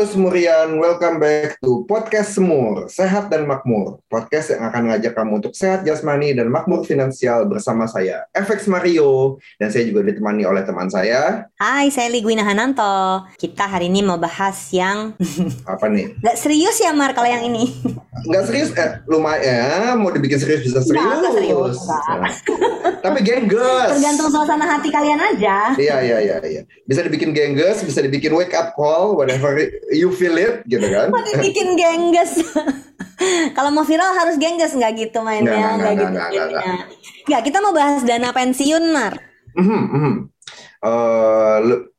Halo Semurian, welcome back to Podcast Semur, Sehat dan Makmur. Podcast yang akan mengajak kamu untuk sehat jasmani dan makmur finansial bersama saya, FX Mario. Dan saya juga ditemani oleh teman saya. Hai, saya Ligwina Hananto. Kita hari ini mau bahas yang Apa nih? Gak serius ya Mar kalau yang ini. Nggak serius? Eh, lumayan. Mau dibikin serius bisa serius. Nggak, nggak serius. Nah, Tapi gengges. Tergantung suasana hati kalian aja. Iya, iya, iya. iya. Bisa dibikin gengges, bisa dibikin wake up call, whatever you feel it, gitu kan. Mau bikin gengges. kalau mau viral harus gengges nggak gitu mainnya, Nggak, nggak, nggak nggak, gitu nggak, nggak. Nggak, kita mau bahas dana pensiun Mar. Mhm, mhm. Eh, le-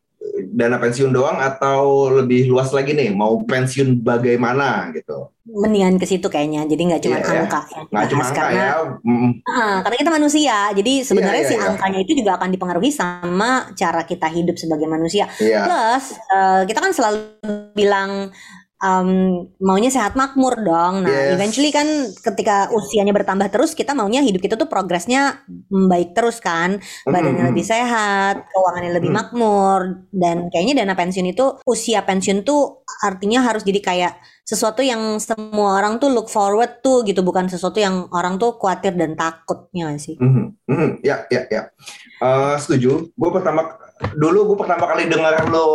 dana pensiun doang atau lebih luas lagi nih mau pensiun bagaimana gitu Mendingan ke situ kayaknya. Jadi nggak cuma Iya, iya. angka yang nggak cuma dibahas, angka karena ya Mm, Ah, karena kita manusia, jadi sebenarnya Iya, si iya, iya. angkanya itu juga akan dipengaruhi sama cara kita hidup sebagai manusia. iya Plus, eh, kita kan selalu bilang em, maunya sehat makmur dong. Nah, Yes. eventually kan ketika usianya bertambah terus, kita maunya hidup kita tuh progresnya membaik terus kan, badannya Mhm. lebih sehat, keuangannya lebih Mhm. makmur, dan kayaknya dana pensiun itu usia pensiun tuh artinya harus jadi kayak sesuatu yang semua orang tuh look forward tuh gitu, bukan sesuatu yang orang tuh khawatir dan takutnya sih. Mhm, mhm. ya ya ya Eh, setuju gue pertama dulu gue pertama kali dengar lo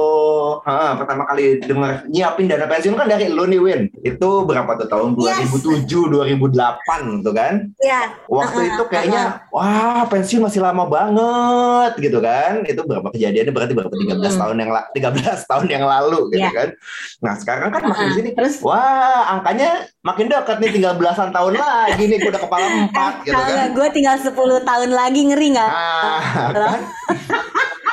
ha, pertama kali dengar nyiapin dana pensiun kan dari lo nih Win. Itu berapa tuh tahun Yes. 2007 2008 tuh kan? Ya, waktu Uh-uh, itu kayaknya wah pensiun masih lama banget gitu kan? Itu berapa kejadiannya? Berarti berapa? 13 Mm. tahun yang la- 13 tahun yang lalu gitu Iya. kan? Nah sekarang kan makin Uh-uh. sini terus? wah angkanya makin dekat nih tinggal belasan tahun lagi nih gue udah kepala empat gitu kan? gue tinggal 10 tahun lagi ngeri nggak? ah kan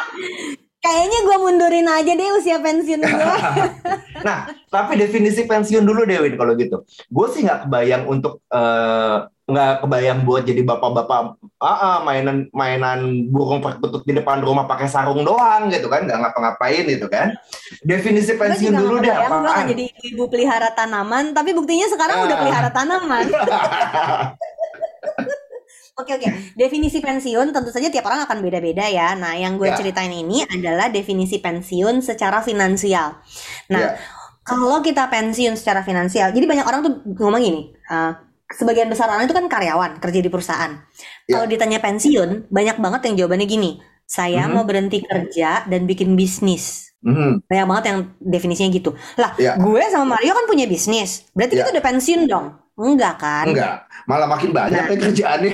Kayaknya gue mundurin aja deh usia pensiun gue. nah tapi definisi pensiun dulu deh Win kalau gitu gue sih nggak kebayang untuk eh, nggak kebayang buat jadi bapak-bapak ah, ah, mainan mainan burung perkutut di depan rumah pakai sarung doang gitu kan nggak ngapa-ngapain gitu kan definisi pensiun dulu deh gue nggak jadi ibu pelihara tanaman, tapi buktinya sekarang udah Ah. pelihara tanaman. Oke oke, definisi pensiun tentu saja tiap orang akan beda-beda ya. Nah, yang gue Ya. ceritain ini adalah definisi pensiun secara finansial. Nah, Ya. kalau kita pensiun secara finansial, jadi banyak orang tuh ngomong gini, eh, sebagian besar orang itu kan karyawan kerja di perusahaan. Ya. Kalau ditanya pensiun, banyak banget yang jawabannya gini, saya Mhm. mau berhenti kerja dan bikin bisnis. Mhm. Banyak banget yang definisinya gitu. Lah, Ya. gue sama Mario kan punya bisnis. Berarti Ya. kita udah pensiun dong? Enggak kan? enggak malah makin banyak Nah. kayak kerjaannya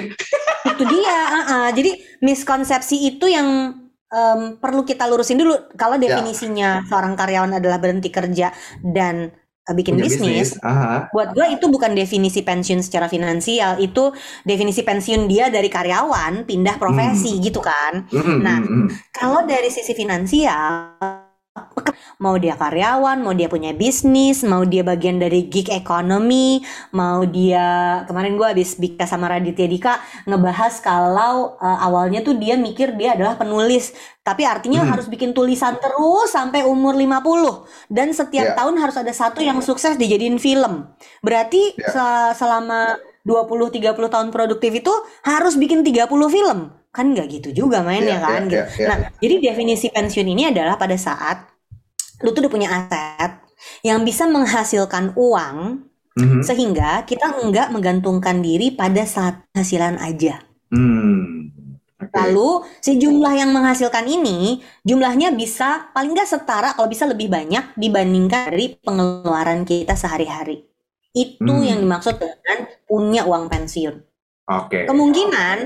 Itu dia. ah-ah. Jadi miskonsepsi itu yang em, perlu kita lurusin dulu. Kalau Ya. definisinya seorang karyawan adalah berhenti kerja dan eh, bikin punya bisnis, Aha. buat gue itu bukan definisi pensiun secara finansial. Itu definisi pensiun dia dari karyawan pindah profesi gitu kan. Mhm, Nah, mhm. Kalau dari sisi finansial, mau dia karyawan, mau dia punya bisnis, mau dia bagian dari gig economy, mau dia kemarin gue habis Bika sama Raditya Dika ngebahas kalau uh, awalnya tuh dia mikir dia adalah penulis, tapi artinya Hmm. harus bikin tulisan terus sampai umur 50 dan setiap Ya. tahun harus ada satu yang sukses dijadiin film. Berarti Ya. se- selama 20-30 tahun produktif itu harus bikin 30 film. Kan nggak gitu juga mainnya Ya, kan ya, gitu. ya, ya, Nah, jadi definisi pensiun ini adalah pada saat lu tuh udah punya aset yang bisa menghasilkan uang Mhm. sehingga kita enggak menggantungkan diri pada saat hasilan aja. Hmm. Oke. Lalu si jumlah yang menghasilkan ini jumlahnya bisa paling nggak setara kalau bisa lebih banyak dibandingkan dari pengeluaran kita sehari-hari. Itu Hmm. yang dimaksud dengan punya uang pensiun. Oke. Kemungkinan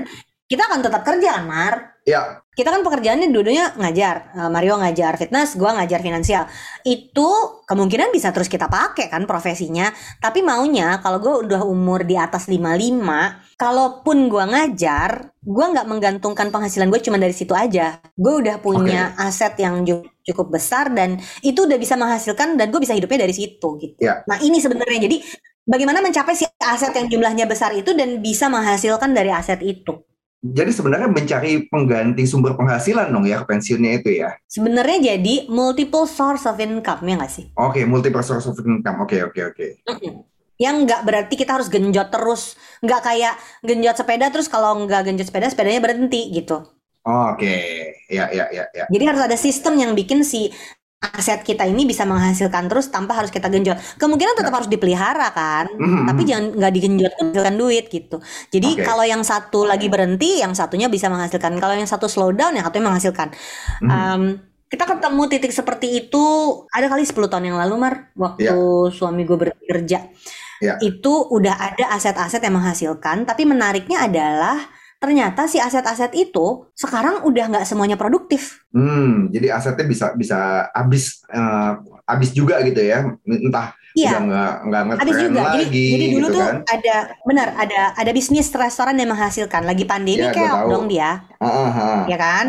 kita akan tetap kerja kan, Mar? Ya. kita kan pekerjaannya dua-duanya ngajar. Eh, Mario ngajar fitness gua ngajar finansial. Itu kemungkinan bisa terus kita pakai kan profesinya. Tapi maunya kalau gue udah umur di atas 55 kalaupun gua ngajar gua nggak menggantungkan penghasilan gue cuma dari situ aja. Gue udah punya aset yang cukup besar dan itu udah bisa menghasilkan dan gue bisa hidupnya dari situ gitu. Ya. nah ini sebenarnya. Jadi bagaimana mencapai si aset yang jumlahnya besar itu dan bisa menghasilkan dari aset itu jadi sebenarnya mencari pengganti sumber penghasilan dong ya pensiunnya itu ya. Sebenarnya jadi multiple source of income ya nggak sih? Oke, multiple source of income. Oke, oke, oke. Mm-mm. Yang nggak berarti kita harus genjot terus, nggak kayak genjot sepeda terus kalau nggak genjot sepeda sepedanya berhenti gitu. Oke, ya, ya, ya, ya. Jadi harus ada sistem yang bikin si aset kita ini bisa menghasilkan terus tanpa harus kita genjot. Kemungkinan tetap harus dipelihara kan, Mhm, tapi jangan nggak digenjot menghasilkan duit gitu. Jadi Oke. kalau yang satu lagi berhenti, yang satunya bisa menghasilkan. Kalau yang satu slow down, yang satunya menghasilkan. Mhm. Um, kita ketemu titik seperti itu ada kali 10 tahun yang lalu Mar waktu suami gue bekerja Ya. itu udah ada aset-aset yang menghasilkan tapi menariknya adalah ternyata si aset-aset itu sekarang udah nggak semuanya produktif Hmm, jadi asetnya bisa bisa habis eh, habis juga gitu ya. Entah udah iya nggak nggak habis ngetren juga jadi lagi jadi dulu gitu tuh kan. ada benar ada ada bisnis restoran yang menghasilkan lagi pandemi Ya, kayak dong dia Ah, ah, ah, ya kan.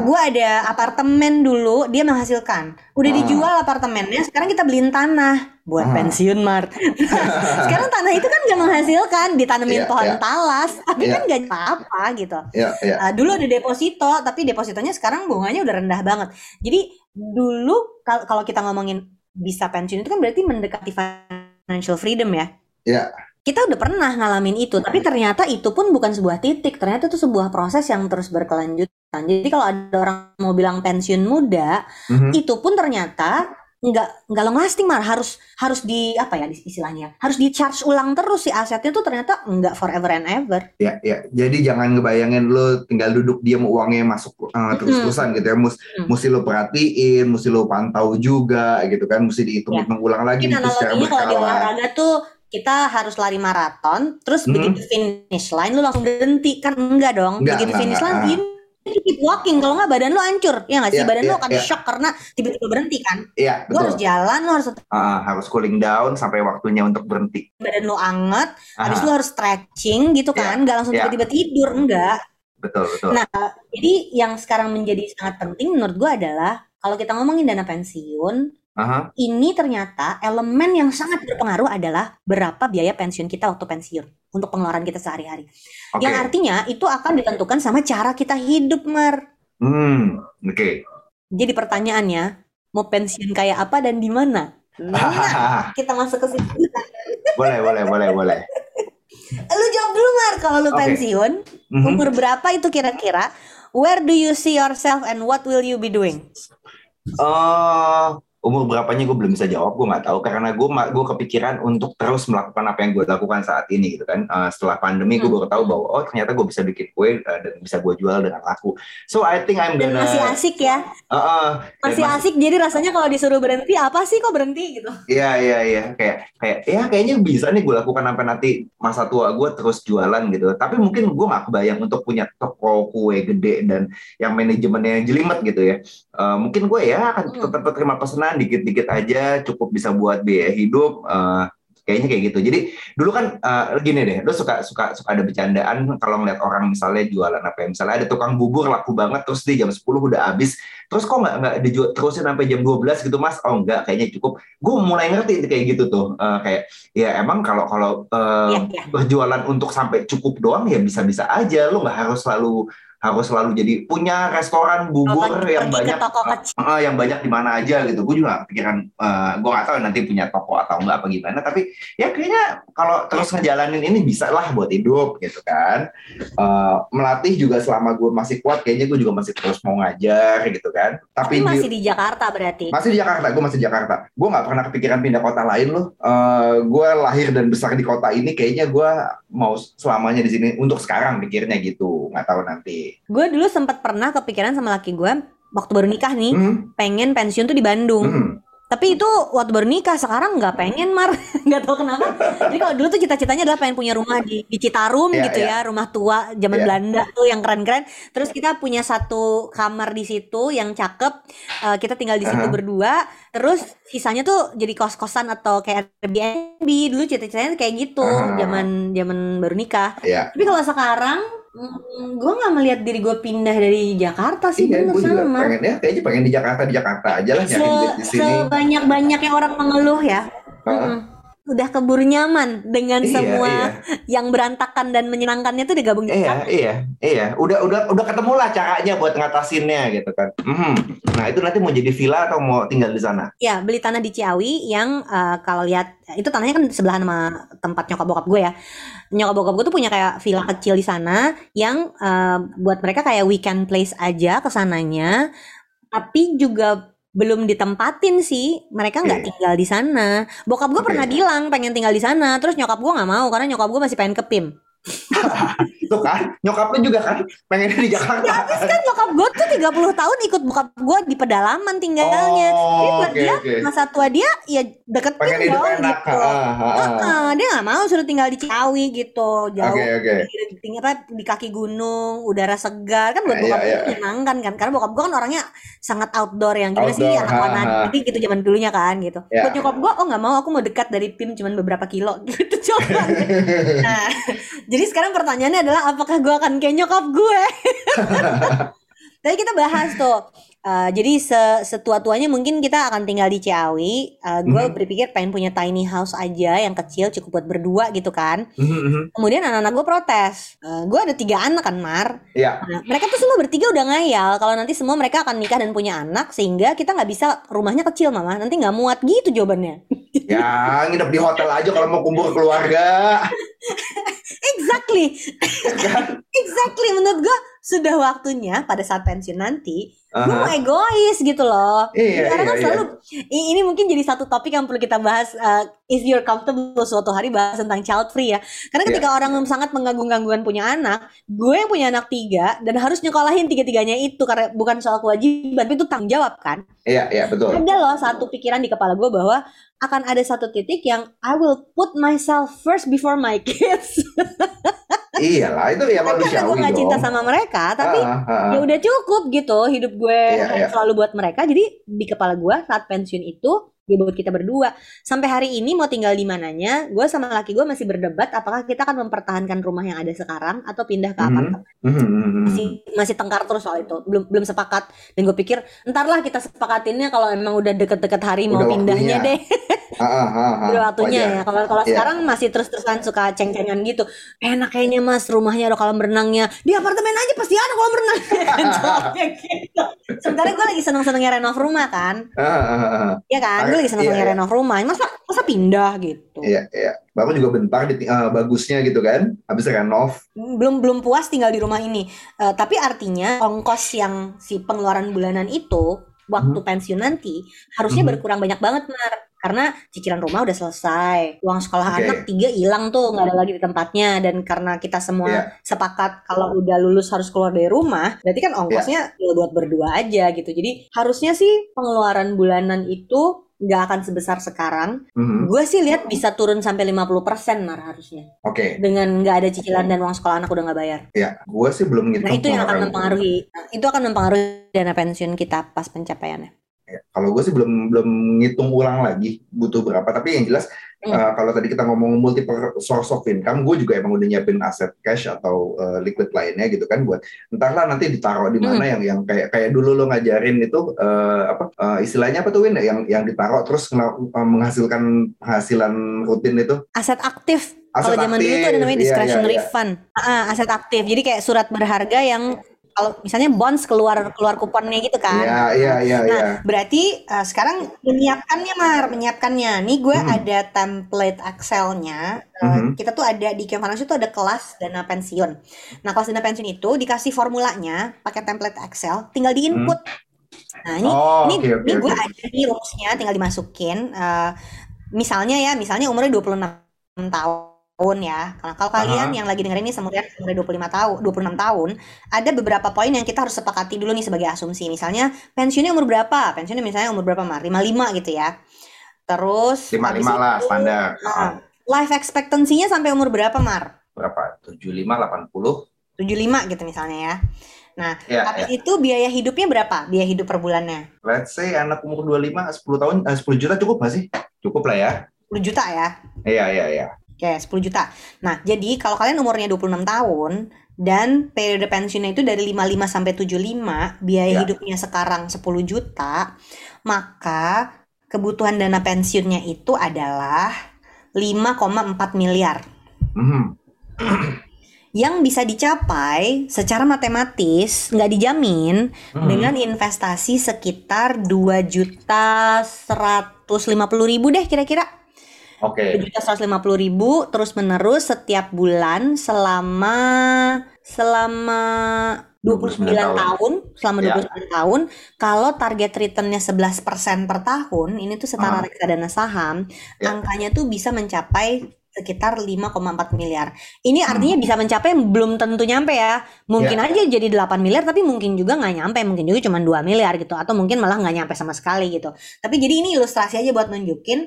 Gue ada apartemen dulu, dia menghasilkan. Udah Ah. dijual apartemennya, sekarang kita beliin tanah buat Ah. pensiun, Mart. sekarang tanah itu kan gak menghasilkan, ditanemin Iya, pohon iya. talas, tapi Iya. kan gak apa-apa gitu. Ya, ya. Ah, dulu ada deposito, tapi depositonya sekarang bunganya udah rendah banget. Jadi dulu kal- kalau kita ngomongin bisa pensiun itu kan berarti mendekati financial freedom ya. Ya. Kita udah pernah ngalamin itu, tapi ternyata itu pun bukan sebuah titik, ternyata itu sebuah proses yang terus berkelanjutan. Jadi kalau ada orang mau bilang pensiun muda, Mhm. itu pun ternyata nggak nggak long lasting mar harus harus di apa ya istilahnya harus di charge ulang terus si asetnya tuh ternyata nggak forever and ever Ya, ya. Jadi jangan ngebayangin lo tinggal duduk diam uangnya masuk uh, terus-terusan gitu ya. Mus, Mm. Mesti lo perhatiin, mesti lo pantau juga gitu kan. Mesti dihitung-hitung ulang lagi mungkin secara analoginya kalau di olahraga tuh kita harus lari maraton terus Hmm. begitu finish line lu langsung berhenti kan enggak dong Enggak, begitu enggak, finish line keep walking kalau nggak badan lu hancur ya nggak sih Iya, badan lu iya, akan iya. shock karena tiba-tiba berhenti kan Iya, lu harus jalan lu harus Ah, harus cooling down sampai waktunya untuk berhenti. badan lu anget habis Ah, lu harus stretching gitu Iya, kan nggak langsung iya. tiba-tiba tidur enggak betul, betul. Nah, jadi yang sekarang menjadi sangat penting menurut gua adalah kalau kita ngomongin dana pensiun, Aha. ini ternyata elemen yang sangat berpengaruh adalah berapa biaya pensiun kita waktu pensiun untuk pengeluaran kita sehari-hari. Oke. Yang artinya itu akan ditentukan sama cara kita hidup, Mar. Hmm, oke. Jadi pertanyaannya, mau pensiun kayak apa dan di mana? Nah, kita masuk ke situ. boleh, boleh, boleh, boleh. Lu jawab dulu, Mar. Kalau lu Oke. pensiun, Mhm. umur berapa itu kira-kira? Where do you see yourself and what will you be doing? Eh, umur berapanya gue belum bisa jawab, gue nggak tahu karena gue gue kepikiran untuk terus melakukan apa yang gue lakukan saat ini gitu kan. Eh, setelah pandemi gue Hmm. baru tahu bahwa oh ternyata gue bisa bikin kue eh, dan bisa gue jual dengan laku. So I think I'm Dan gonna masih asik ya. Eh, dan masih asik jadi rasanya kalau disuruh berhenti apa sih kok berhenti gitu Iya iya iya kayak kayak ya kayaknya bisa nih gue lakukan sampai nanti masa tua gue terus jualan gitu. Tapi mungkin gue nggak kebayang untuk punya toko kue gede dan yang manajemennya jelimet gitu ya. Eh, mungkin gue ya akan Hmm. tetap terima pesanan dikit-dikit aja cukup bisa buat biaya hidup. eh, kayaknya kayak gitu. Jadi dulu kan eh, gini deh, lu suka suka suka ada bercandaan kalau ngeliat orang misalnya jualan apa ya, misalnya ada tukang bubur laku banget terus di jam 10 udah habis terus kok nggak nggak dijual terusin sampai jam 12 gitu mas oh enggak kayaknya cukup gue mulai ngerti kayak gitu tuh Eh, kayak ya emang kalau kalau eh, Iya, iya. berjualan untuk sampai cukup doang ya bisa-bisa aja lu nggak harus selalu harus selalu jadi punya restoran bubur Pergi- yang banyak toko eh, kecil. eh, yang banyak di mana aja gitu gue juga pikiran gue nggak tahu nanti punya toko atau enggak apa gimana tapi ya kayaknya kalau terus ngejalanin ini bisa lah buat hidup gitu kan Eh, melatih juga selama gue masih kuat kayaknya gue juga masih terus mau ngajar gitu kan tapi tapi, di- masih di Jakarta berarti masih di Jakarta, gue masih di Jakarta. Gue nggak pernah kepikiran pindah kota lain loh. Eh, gue lahir dan besar di kota ini, kayaknya gue mau selamanya di sini untuk sekarang pikirnya gitu. Nggak tahu nanti. Gue dulu sempat pernah kepikiran sama laki gue waktu baru nikah nih Hmm, pengen pensiun tuh di Bandung. Hmm. tapi itu waktu baru nikah sekarang nggak pengen mar. Nggak tahu kenapa. Jadi kalau dulu tuh cita-citanya adalah pengen punya rumah di, di Citarum Iya, gitu iya. ya rumah tua zaman Iya. Belanda tuh yang keren-keren. Terus kita punya satu kamar di situ yang cakep Eh, kita tinggal di situ Aha. berdua. Terus sisanya tuh jadi kos-kosan atau kayak Airbnb. Dulu cita-citanya kayak gitu zaman zaman baru nikah. Ya, tapi kalau sekarang gue nggak melihat diri gue pindah dari Jakarta sih iya, bener gue juga sama pengen ya, kayaknya pengen di Jakarta di Jakarta aja lah Se sini. sebanyak banyaknya orang mengeluh ya Heeh. Mm-mm. Udah keburu nyaman dengan Iya, semua iya. yang berantakan dan menyenangkannya tuh digabung di Iya, iya, iya. Udah, udah, udah ketemu lah caranya buat ngatasinnya gitu kan. Mhm. Nah itu nanti mau jadi villa atau mau tinggal di sana? Ya, beli tanah di Ciawi yang eh, kalau lihat itu tanahnya kan sebelahan sama tempat nyokap bokap gue ya. Nyokap bokap gue tuh punya kayak villa kecil di sana yang eh, buat mereka kayak weekend place aja ke sananya. Tapi juga belum ditempatin sih. Mereka nggak Oke. tinggal di sana. Bokap gue Oke. pernah bilang pengen tinggal di sana, terus nyokap gue nggak mau karena nyokap gue masih pengen ke PIM. Itu kan, nyokap lu juga kan pengennya di Jakarta. Ya habis kan nyokap gue tuh 30 tahun ikut bokap gue di pedalaman tinggalnya. Jadi Oh, buat oke dia oke. masa tua dia ya deketin Pengen hidup dong enak. gitu. Ah, ah, ah. Heeh, dia nggak mau suruh tinggal di Ciawi gitu jauh Oke oke. di, di- apa di kaki gunung udara segar kan buat Iya, bokap gue iya. menyenangkan kan karena bokap gue kan orangnya sangat outdoor yang gimana sih Outdoor, anak ha, ha. wanita gitu zaman dulunya kan gitu Ya. buat nyokap gue oh nggak mau aku mau dekat dari PIM cuman beberapa kilo gitu coba nah jadi sekarang pertanyaannya adalah apakah gue akan kayak nyokap gue Tadi kita bahas tuh, eh, jadi se setua-tuanya mungkin kita akan tinggal di Ciawi. Eh, gue Mhm. berpikir pengen punya tiny house aja yang kecil, cukup buat berdua gitu kan. Mhm, mhm. Kemudian anak-anak gue protes. Eh, gue ada tiga anak kan, Mar. Iya. Nah, mereka tuh semua bertiga udah ngayal kalau nanti semua mereka akan nikah dan punya anak sehingga kita nggak bisa rumahnya kecil, mama. Nanti nggak muat gitu jawabannya. Ya, nginep di hotel aja kalau mau kumpul keluarga. Exactly, Kan? exactly. Menurut gue sudah waktunya pada saat pensiun nanti gue mau egois gitu loh. Iya, Karena iya, kan iya. selalu i- ini mungkin jadi satu topik yang perlu kita bahas uh, if you're comfortable suatu hari bahas tentang child free ya. Karena ketika Iya. orang sangat menggagung-gangguan punya anak, gue yang punya anak tiga dan harus nyekolahin tiga-tiganya itu karena bukan soal kewajiban, tapi itu tanggung jawab kan. Iya, iya, betul. Ada loh satu pikiran di kepala gue bahwa akan ada satu titik yang I will put myself first before my kids. Iyalah, itu ya Karena gue manusiawi gak cinta sama mereka, tapi Ah, ah, ah. ya udah cukup gitu hidup gue Iya, iya. selalu buat mereka jadi di kepala gue saat pensiun itu ya buat kita berdua sampai hari ini mau tinggal di mananya gue sama laki gue masih berdebat apakah kita akan mempertahankan rumah yang ada sekarang atau pindah ke Mhm. apartemen Mhm, mhm, masih masih tengkar terus soal itu belum belum sepakat dan gue pikir entarlah kita sepakatinnya kalau emang udah deket-deket hari mau Udah pindahnya waktunya. deh Ah, ah, ah, ah. ya kalau kalau Iya. sekarang masih terus-terusan suka ceng-cengan gitu enak kayaknya mas rumahnya ada kolam renangnya di apartemen aja pasti ada kolam renang Jawabnya gitu sementara gue lagi seneng-senengnya renov rumah kan. Iya kan gue lagi seneng-senengnya Iya, iya. renov rumah masa masa pindah gitu Iya, iya. Bapak juga bentar di eh, bagusnya gitu kan. Habis renov. belum belum puas tinggal di rumah ini Eh, tapi artinya ongkos yang si pengeluaran bulanan itu waktu pensiun nanti harusnya Mhm. berkurang banyak banget mar karena cicilan rumah udah selesai uang sekolah Oke. anak tiga hilang tuh nggak ada lagi di tempatnya dan karena kita semua Iya. sepakat kalau udah lulus harus keluar dari rumah berarti kan ongkosnya ya buat berdua aja gitu jadi harusnya sih pengeluaran bulanan itu nggak akan sebesar sekarang Mhm. gue sih lihat bisa turun sampai 50% mar harusnya Oke. dengan nggak ada cicilan dan uang sekolah anak udah nggak bayar Ya, gue sih belum ngitung Nah itu yang akan mempengaruhi, nah, itu akan mempengaruhi dana pensiun kita pas pencapaiannya. Ya, kalau gue sih belum belum ngitung ulang lagi butuh berapa tapi yang jelas Hmm. eh, kalau tadi kita ngomong multiple source of income gue juga emang udah nyiapin aset cash atau eh, liquid lainnya gitu kan buat entahlah nanti ditaruh di Hmm. mana yang yang kayak kayak dulu lo ngajarin itu eh, apa eh, istilahnya apa tuh Win yang yang ditaruh terus menghasilkan penghasilan rutin itu Aset aktif. Kalau zaman dulu tuh ada namanya iya, discretionary iya, iya. fund. Ah, aset aktif. Jadi kayak surat berharga yang kalau misalnya bonds keluar keluar kuponnya gitu kan. Iya iya iya Nah, iya. berarti uh, sekarang menyiapkannya Mar, menyiapkannya. Nih gue Hmm. ada template Excel-nya. Uh. Kita tuh ada di Financial tuh ada kelas dana pensiun. Nah, kelas dana pensiun itu dikasih formulanya pakai template Excel, tinggal di input. Nah, ini Hmm. Oh, ini, oke ini gue oke. ada nih rules-nya tinggal dimasukin. Eh, misalnya ya, misalnya umurnya 26 tahun ya. Nah, kalau kalian Aha. yang lagi dengerin ini umurnya umurnya 25 tahun, 26 tahun, ada beberapa poin yang kita harus sepakati dulu nih sebagai asumsi. Misalnya pensiunnya umur berapa? Pensiunnya misalnya umur berapa, Mar? 55 gitu ya. Terus lima habis lima lah itu, standar. Ah, life expectancy-nya sampai umur berapa, Mar? berapa? 75 80. 75 gitu misalnya ya. Nah, Ya, habis ya. itu biaya hidupnya berapa? Biaya hidup per bulannya? Let's say anak umur 25 10 tahun eh, 10 juta cukup nggak sih? Cukup lah ya. 10 juta ya. Iya iya iya. Oke, 10 juta. Nah, jadi kalau kalian umurnya 26 tahun dan periode pensiunnya itu dari 55 sampai 75, biaya Ya. hidupnya sekarang 10 juta, maka kebutuhan dana pensiunnya itu adalah 5,4 miliar. Mhm. Yang bisa dicapai secara matematis nggak dijamin Mhm. dengan investasi sekitar 2 juta 150 ribu deh kira-kira. Oke. 2 juta 150 ribu terus menerus setiap bulan selama selama 29 tahun. tahun, selama Ya. 29 tahun kalau target returnnya 11% per tahun ini tuh setara Ah. reksadana saham Ya. angkanya tuh bisa mencapai sekitar 5,4 miliar ini Hmm. artinya bisa mencapai belum tentu nyampe ya mungkin Ya. aja jadi 8 miliar tapi mungkin juga nggak nyampe mungkin juga cuma 2 miliar gitu atau mungkin malah nggak nyampe sama sekali gitu tapi jadi ini ilustrasi aja buat nunjukin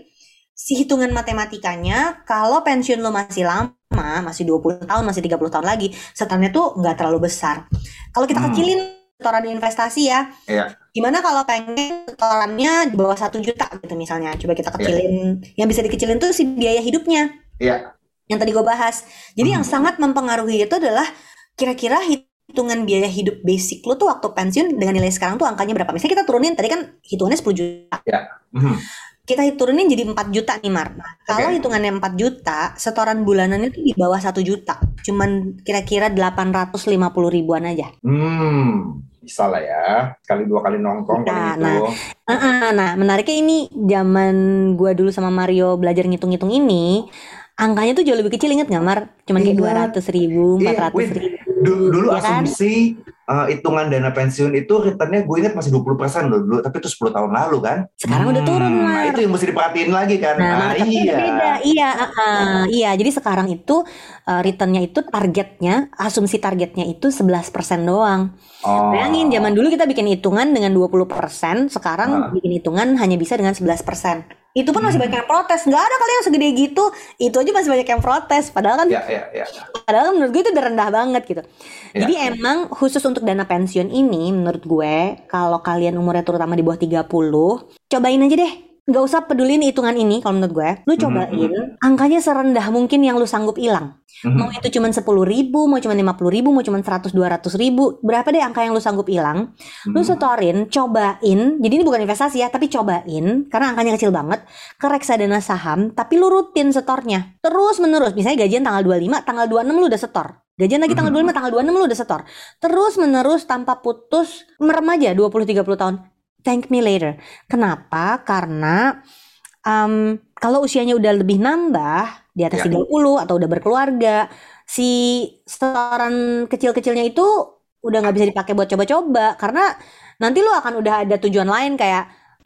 si hitungan matematikanya kalau pensiun lo masih lama masih 20 tahun masih 30 tahun lagi setarnya tuh nggak terlalu besar kalau kita Hmm. kecilin setoran investasi ya Iya. gimana kalau pengen setorannya di bawah satu juta gitu misalnya coba kita kecilin yang bisa dikecilin tuh si biaya hidupnya Iya. yang tadi gue bahas jadi yang Hmm. sangat mempengaruhi itu adalah kira-kira hitungan biaya hidup basic lo tuh waktu pensiun dengan nilai sekarang tuh angkanya berapa misalnya kita turunin tadi kan hitungannya 10 juta Mhm. Kita turunin jadi 4 juta nih Mar. Nah, kalau Oke. hitungannya 4 juta, setoran bulanannya itu di bawah 1 juta. Cuman kira-kira 850 ribuan aja. Hmm. Bisa lah ya. Sekali dua kali nongkrong Nah, kali itu. Ah, nah, menariknya ini zaman gua dulu sama Mario belajar ngitung-ngitung ini, angkanya tuh jauh lebih kecil inget nggak Mar? Cuman kayak Ingat. 200 ribu, Iya, 400 wih, ribu. Du- dulu ya kan? asumsi eh, hitungan dana pensiun itu returnnya gue ingat masih 20% loh dulu, tapi itu 10 tahun lalu kan. Sekarang udah turun, Nah, Mar. itu yang mesti diperhatiin lagi kan. Nah, Nah, iya. beda. Iya, ah, ah. iya. Jadi sekarang itu uh, returnnya itu targetnya, asumsi targetnya itu 11% doang. Oh. Bayangin zaman dulu kita bikin hitungan dengan 20%, sekarang Ah. bikin hitungan hanya bisa dengan 11%. Itu pun masih Hmm. banyak yang protes. Nggak ada kali yang segede gitu. Itu aja masih banyak yang protes. Padahal kan Ya, ya, ya. padahal kan menurut gue itu udah rendah banget gitu. Ya. Jadi emang khusus untuk dana pensiun ini menurut gue kalau kalian umurnya terutama di bawah 30, cobain aja deh. Nggak usah pedulin hitungan ini kalau menurut gue. Lu cobain angkanya serendah mungkin yang lu sanggup hilang. Mhm. Mau itu cuma 10 ribu, mau cuma 50 ribu, mau cuma 100 200 ribu, berapa deh angka yang lu sanggup hilang? Lu Mhm. setorin, cobain. Jadi ini bukan investasi ya, tapi cobain karena angkanya kecil banget ke reksadana saham, tapi lu rutin setornya. Terus menerus. Misalnya gajian tanggal 25, tanggal 26 lu udah setor. Gajian lagi tanggal Mhm. 25, tanggal 26 lu udah setor. Terus menerus tanpa putus merem aja 20 30 tahun. Thank me later. Kenapa? Karena um, kalau usianya udah lebih nambah di atas Ya. 30 atau udah berkeluarga, si setoran kecil-kecilnya itu udah nggak bisa dipakai buat coba-coba karena nanti lu akan udah ada tujuan lain kayak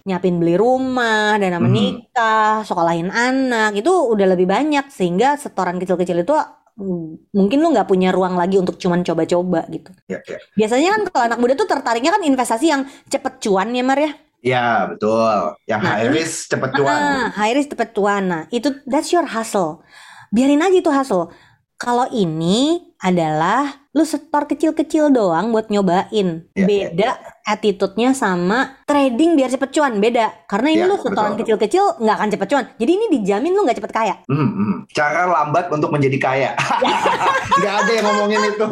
nyiapin beli rumah, dana Mhm. menikah, sekolahin anak itu udah lebih banyak sehingga setoran kecil-kecil itu mungkin lu nggak punya ruang lagi untuk cuman coba-coba gitu. Ya, ya. Biasanya kan kalau anak muda tuh tertariknya kan investasi yang cepet cuan ya Mar ya. Ya, betul. Yang Nah, high risk cepet cuan. Ah, high risk cepet cuan. Nah, itu that's your hustle. Biarin aja itu hustle. Kalau ini adalah lu setor kecil-kecil doang buat nyobain. Ya, Beda attitude-nya sama trading biar cepet cuan. Beda. Karena ini Ya, lu setoran kecil-kecil nggak akan cepet cuan. Jadi ini dijamin lu nggak cepet kaya. Mhm, mhm. Cara lambat untuk menjadi kaya. Nggak ada yang ngomongin itu.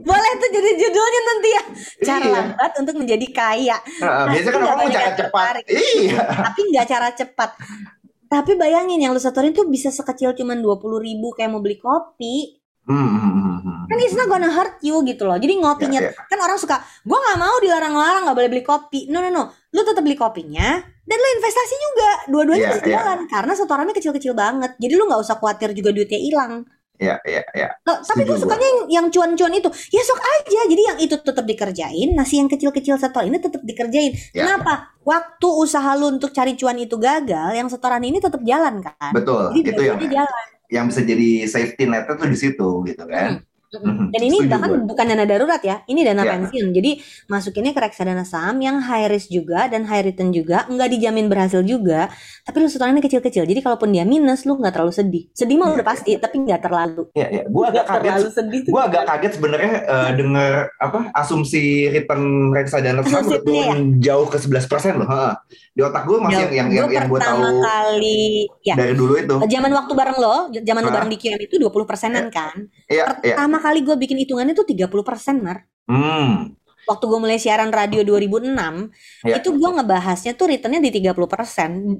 Boleh tuh jadi judulnya nanti ya. Cara Iya. lambat untuk menjadi kaya. Nah, biasanya kan orang cara cepat. Iya. Tapi nggak cara cepat. Tapi bayangin yang lu setorin tuh bisa sekecil cuman 20 ribu kayak mau beli kopi. Hmm, hmm, hmm, hmm. kan it's not gonna hurt you gitu loh. Jadi ngopinya Ya, ya. kan orang suka gue nggak mau dilarang-larang nggak boleh beli kopi. No no no. Lu tetap beli kopinya dan lu investasi juga. Dua-duanya Ya, bisa ya. jalan karena setorannya kecil-kecil banget. Jadi lu nggak usah khawatir juga duitnya hilang. Ya, ya, ya. Loh, tapi gue sukanya yang, yang cuan-cuan itu. Ya sok aja. Jadi yang itu tetap dikerjain nasi yang kecil-kecil setor ini tetap dikerjain. Ya. kenapa? Waktu usaha lu untuk cari cuan itu gagal yang setoran ini tetap jalan kan? Betul. jadi Itu yang jalan yang bisa jadi safety net tuh di situ gitu kan. Mhm, Dan ini setuju bahkan gue. bukan dana darurat ya, ini dana Ya. pensiun. Jadi masukinnya ke reksadana saham yang high risk juga dan high return juga, nggak dijamin berhasil juga. Tapi lu setorannya kecil-kecil. Jadi kalaupun dia minus, lu nggak terlalu sedih. Sedih mah Ya, udah pasti, tapi nggak terlalu. Ya, ya. Gue agak kaget. terlalu sedih. Gue agak kaget sebenarnya eh, dengar apa asumsi return reksadana saham turun jauh ke 11% loh. Ha. Di otak gue masih yang yang yang, Gua yang gue tahu pertama kali, ya. dari dulu itu. Zaman waktu bareng lo, zaman lo bareng di QM itu 20 persenan kan. Iya, iya. Pertama kali gue bikin hitungannya tuh 30 persen, Mar. Hmm. waktu gue mulai siaran radio 2006 Ya. itu gue ngebahasnya tuh returnnya di 30%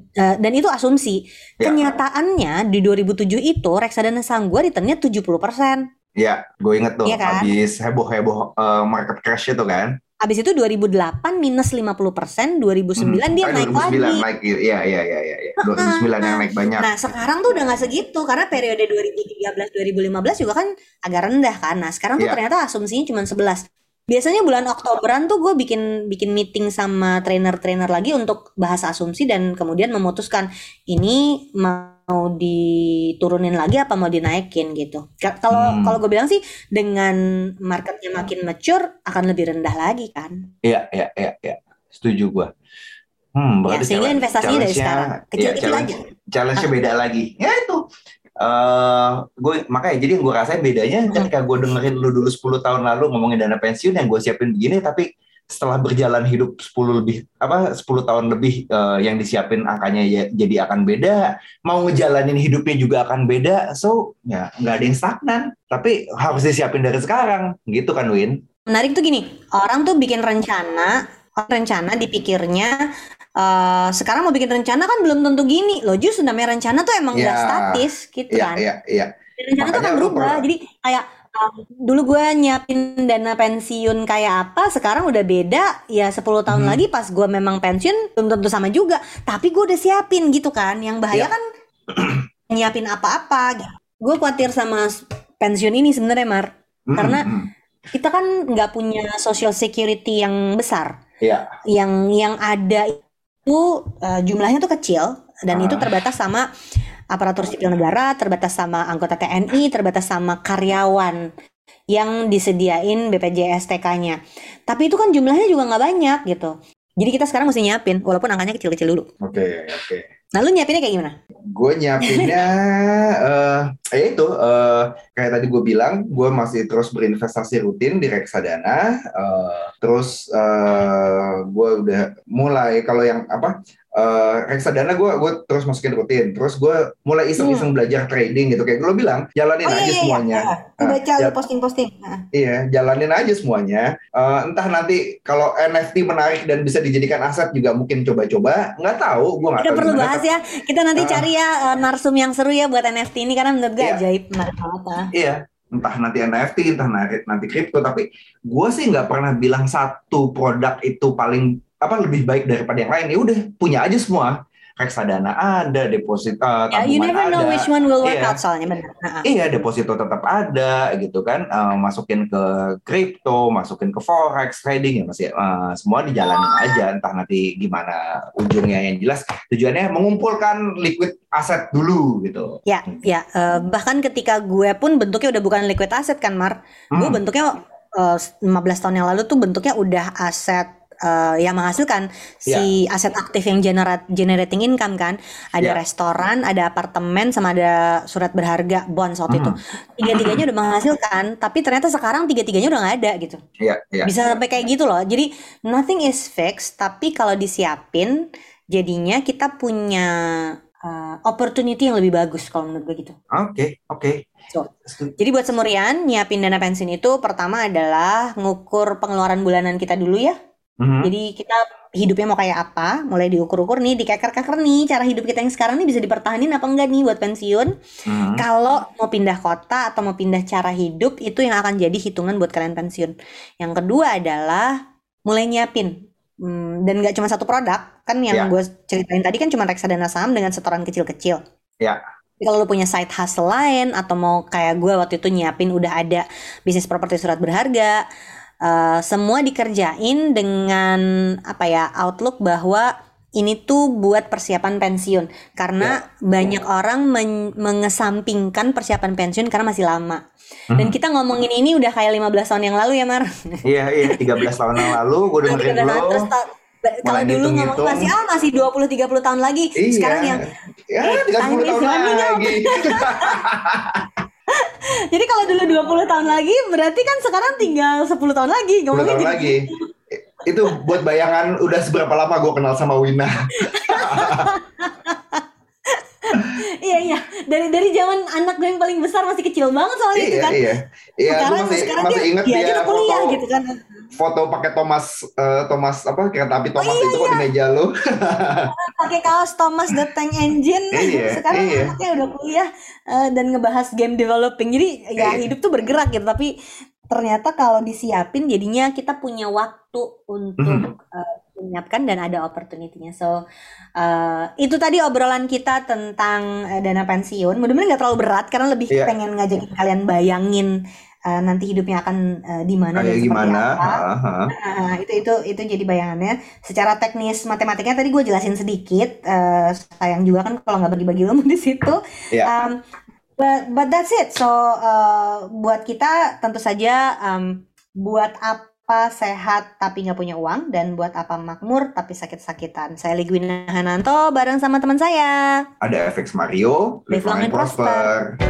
eh, dan itu asumsi Ya. kenyataannya di 2007 itu reksadana saham gue returnnya 70% Ya, gue inget tuh Iya kan? habis heboh-heboh eh, market crash itu kan. Habis itu 2008 minus 50%, 2009 dia Ah, naik 2009 lagi. naik iya iya iya iya iya. 2009 yang naik banyak. Nah, sekarang tuh udah nggak segitu karena periode 2013 2015 juga kan agak rendah kan. Nah, sekarang tuh Iya. ternyata asumsinya cuma 11. Biasanya bulan Oktoberan tuh gue bikin bikin meeting sama trainer-trainer lagi untuk bahas asumsi dan kemudian memutuskan ini mau diturunin lagi apa mau dinaikin gitu. Ka- Kalau Hmm. kalau gue bilang sih dengan marketnya makin mature akan lebih rendah lagi kan. Iya iya iya iya. Setuju gue. Hmm, Ya, sehingga investasinya dari sekarang iya, kecil-kecil challenge, aja. challenge-nya beda lagi. Ya itu. Eh gue makanya jadi yang gue rasain bedanya Hmm. ketika gue dengerin lu dulu 10 tahun lalu ngomongin dana pensiun yang gue siapin begini tapi setelah berjalan hidup 10 lebih apa 10 tahun lebih eh, yang disiapin angkanya ya, jadi akan beda mau ngejalanin hidupnya juga akan beda so ya nggak ada yang stagnan. Tapi harus disiapin dari sekarang. Gitu kan Win? Menarik tuh gini, orang tuh bikin rencana, rencana dipikirnya eh sekarang mau bikin rencana kan belum tentu gini. Loh justru namanya rencana tuh emang nggak Ya. statis gitu iya kan. iya Dan rencana tuh Makanya kan lu berubah. Jadi kayak um, dulu gue nyiapin dana pensiun kayak apa, sekarang udah beda. Ya 10 tahun Hmm. lagi pas gue memang pensiun belum tentu sama juga. Tapi gue udah siapin gitu kan. Yang bahaya Ya. kan nyiapin apa-apa. Gue khawatir sama pensiun ini sebenarnya Mar. Hmm, Karena- hmm. Kita kan nggak punya social security yang besar. Iya. yang yang ada itu eh, jumlahnya tuh kecil dan Ah. itu terbatas sama aparatur sipil negara, terbatas sama anggota TNI, terbatas sama karyawan yang disediain BPJS TK-nya. Tapi itu kan jumlahnya juga nggak banyak gitu. Jadi kita sekarang mesti nyiapin walaupun angkanya kecil-kecil dulu. oke oke Nah, lu nyiapinnya kayak gimana? gue nyiapinnya eh ya itu eh, kayak tadi gue bilang gue masih terus berinvestasi rutin di reksadana eh, terus eh gue udah mulai kalau yang apa eh, reksadana gue gue terus masukin rutin terus gue mulai iseng-iseng belajar trading gitu kayak lo bilang jalanin Hmm. Oh, iya, aja iya, iya. semuanya Gue baca lu posting-posting. Nah, iya jalanin aja semuanya Eh, entah nanti kalau NFT menarik dan bisa dijadikan aset juga mungkin coba-coba nggak tahu gue nggak perlu gimana, bahas ya. Kita nanti Ah. cari ya eh, narsum yang seru ya buat NFT ini karena menurut gue Iya. ajaib menarik banget. ah. Iya, entah nanti NFT, entah nanti nanti kripto, tapi gue sih nggak pernah bilang satu produk itu paling apa lebih baik daripada yang lain. Ya udah punya aja semua. Reksadana ada, deposito Ya, you tabungan never know ada. which one will work Iya. out soalnya benar. Iya, deposito tetap ada gitu kan. Eh, masukin ke kripto, masukin ke forex trading ya masih eh, semua dijalanin aja. Entah nanti gimana ujungnya yang jelas. Tujuannya mengumpulkan liquid aset dulu gitu. Ya, ya. eh, bahkan ketika gue pun bentuknya udah bukan liquid asset kan, Mar. Gue Hmm, bentuknya eh, 15 tahun yang lalu tuh bentuknya udah aset eh, yang menghasilkan si aset aktif yang generate generating income kan. Ada Ya. restoran, ada apartemen, sama ada surat berharga bonds waktu itu. Hmm. Tiga-tiganya udah menghasilkan, tapi ternyata sekarang tiga-tiganya udah nggak ada gitu. Iya, iya. Bisa sampai kayak gitu loh. Jadi nothing is fixed, tapi kalau disiapin jadinya kita punya uh, opportunity yang lebih bagus kalau menurut gue gitu. Oke, oke. So, Jadi buat semurian nyiapin dana pensiun itu pertama adalah ngukur pengeluaran bulanan kita dulu ya. Mhm. Jadi kita hidupnya mau kayak apa, mulai diukur-ukur nih, dikeker-keker nih cara hidup kita yang sekarang nih bisa dipertahanin apa enggak nih buat pensiun. Mhm. Kalau mau pindah kota atau mau pindah cara hidup itu yang akan jadi hitungan buat kalian pensiun. Yang kedua adalah mulai nyiapin. Hmm, dan nggak cuma satu produk, kan Ya. yang gue ceritain tadi kan cuma reksadana saham dengan setoran kecil-kecil. Ya. Tapi Kalau lu punya side hustle lain atau mau kayak gue waktu itu nyiapin udah ada bisnis properti surat berharga, eh, semua dikerjain dengan apa ya outlook bahwa ini tuh buat persiapan pensiun karena banyak orang men- mengesampingkan persiapan pensiun karena masih lama. Dan Mhm. kita ngomongin ini udah kayak 15 tahun yang lalu ya Mar. Iya, iya, 13 tahun yang lalu gue dengerin 13 tahun lo. terus kalau dulu ngomong masih ah masih 20 30 tahun lagi. Iya. Sekarang yang ya, eh, 30 time is tahun lagi. Jadi kalau dulu 20 tahun lagi berarti kan sekarang tinggal 10 tahun lagi 10 ngomongnya tahun gitu. lagi. Itu buat bayangan udah seberapa lama gue kenal sama Wina. Iya iya. Dari dari zaman anak gue yang paling besar masih kecil banget soalnya itu iya, kan. iya. Iya, sekarang masih, sekarang masih dia, inget dia dia kuliah foto, gitu kan. foto pakai Thomas uh, Thomas apa kereta api Thomas Oh, iya, itu kok di meja lu. pakai kaos Thomas the Tank Engine Iya, sekarang iya. anaknya udah kuliah eh, dan ngebahas game developing jadi ya Iya. hidup tuh bergerak gitu tapi ternyata kalau disiapin jadinya kita punya waktu untuk Mhm. eh, menyiapkan dan ada opportunity-nya so eh, itu tadi obrolan kita tentang eh, dana pensiun mudah-mudahan nggak terlalu berat karena lebih Iya. pengen ngajakin kalian bayangin eh, nanti hidupnya akan eh, di mana dan gimana? apa Aha. Nah, itu itu itu jadi bayangannya. Secara teknis matematikanya tadi gue jelasin sedikit. eh, sayang juga kan kalau nggak bagi-bagi ilmu di situ. Iya. Um, but but that's it. So eh, buat kita tentu saja um, buat apa sehat tapi nggak punya uang dan buat apa makmur tapi sakit-sakitan. Saya Ligwina Hananto bareng sama teman saya. Ada FX Mario, Live long and prosper.